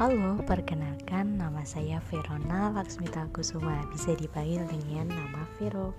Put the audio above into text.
Halo, perkenalkan nama saya Verona Laksmita Kusuma. Bisa dipanggil dengan nama Vero.